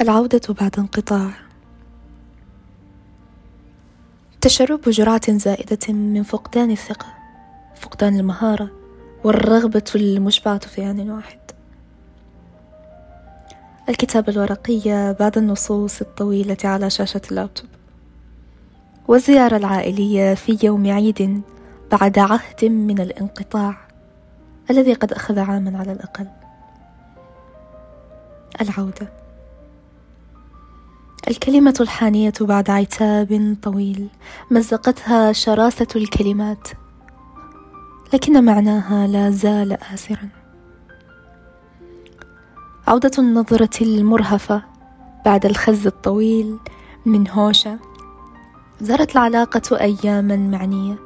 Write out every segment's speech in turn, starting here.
العودة بعد انقطاع. تشرب جرعة زائدة من فقدان الثقة فقدان المهارة والرغبة المشبعة في آن واحد. الكتابة الورقية بعد النصوص الطويلة على شاشة اللابتوب. والزيارة العائلية في يوم عيد بعد عهد من الانقطاع الذي قد أخذ عاما على الأقل. العودة. الكلمة الحانية بعد عتاب طويل مزقتها شراسة الكلمات لكن معناها لا زال آسرا. عودة النظرة المرهفة بعد الخز الطويل من هوشة زارت العلاقة أياما معنية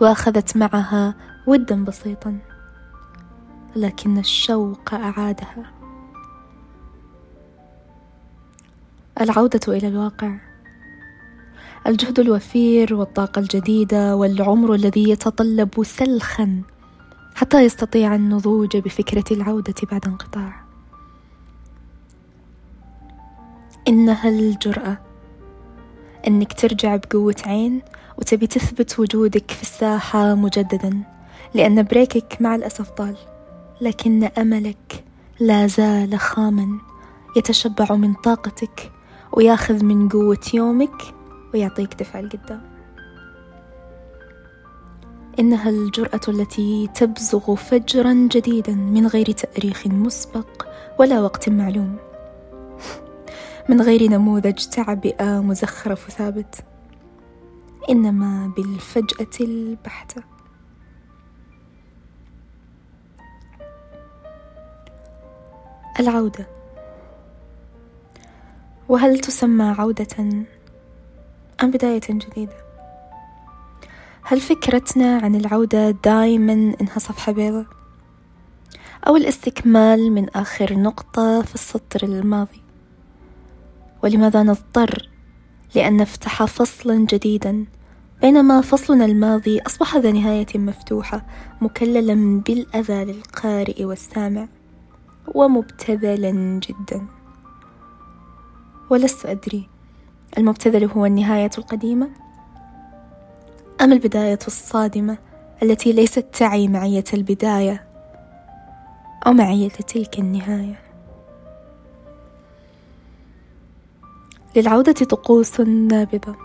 وأخذت معها ودا بسيطا لكن الشوق أعادها. العودة إلى الواقع. الجهد الوفير والطاقة الجديدة والعمر الذي يتطلب سلخا حتى يستطيع النضوج بفكرة العودة بعد انقطاع. إنها الجرأة إنك ترجع بقوة عين وتبي تثبت وجودك في الساحة مجددا لأن بريكك مع الأسف طال لكن أملك لا زال خاما يتشبع من طاقتك وياخذ من قوة يومك ويعطيك دفع لقدام إنها الجرأة التي تبزغ فجرا جديدا من غير تأريخ مسبق ولا وقت معلوم. من غير نموذج تعبئة مزخرف ثابت. إنما بالفجأة البحتة. العودة. وهل تسمى عودة أم بداية جديدة؟ هل فكرتنا عن العودة دائما إنها صفحة بيضاء؟ أو الاستكمال من آخر نقطة في السطر الماضي؟ ولماذا نضطر لأن نفتح فصلا جديدا بينما فصلنا الماضي أصبح ذا نهاية مفتوحة مكللا بالأذى للقارئ والسامع ومبتذلا جدا ولست أدري المبتذل هو النهاية القديمة أم البداية الصادمة التي ليست تعي معية البداية أو معية تلك النهاية؟ للعودة طقوس نابضة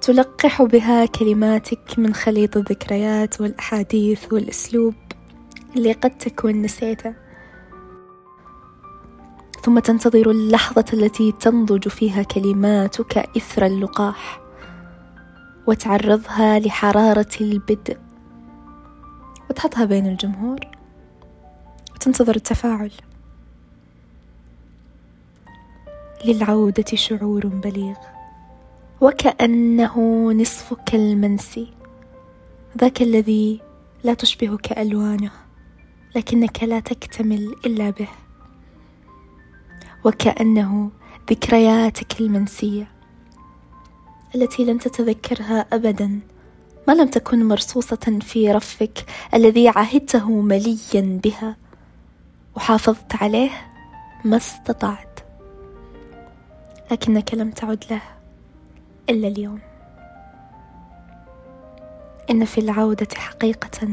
تلقح بها كلماتك من خليط الذكريات والأحاديث والأسلوب اللي قد تكون نسيته. ثم تنتظر اللحظة التي تنضج فيها كلماتك إثر اللقاح وتعرضها لحرارة البدء. وتحطها بين الجمهور. وتنتظر التفاعل. للعودة شعور بليغ. وكأنه نصفك المنسي ذاك الذي لا تشبهك ألوانه لكنك لا تكتمل إلا به. وكأنه ذكرياتك المنسية التي لن تتذكرها أبدا ما لم تكن مرصوصة في رفك الذي عهدته مليا بها وحافظت عليه ما استطعت لكنك لم تعد له إلا اليوم. إن في العودة حقيقة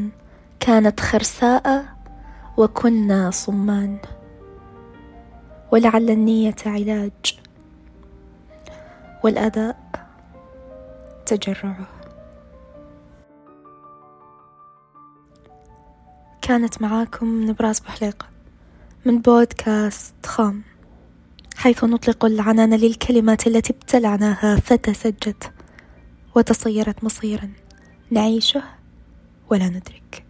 كانت خرساء وكنا صمان. ولعل النية علاج. والأداء تجرعه. كانت معاكم نبراس بحليقة من بودكاست خام. حيث نطلق العنان للكلمات التي ابتلعناها فتسجت وتصيرت مصيرا نعيشه ولا ندرك.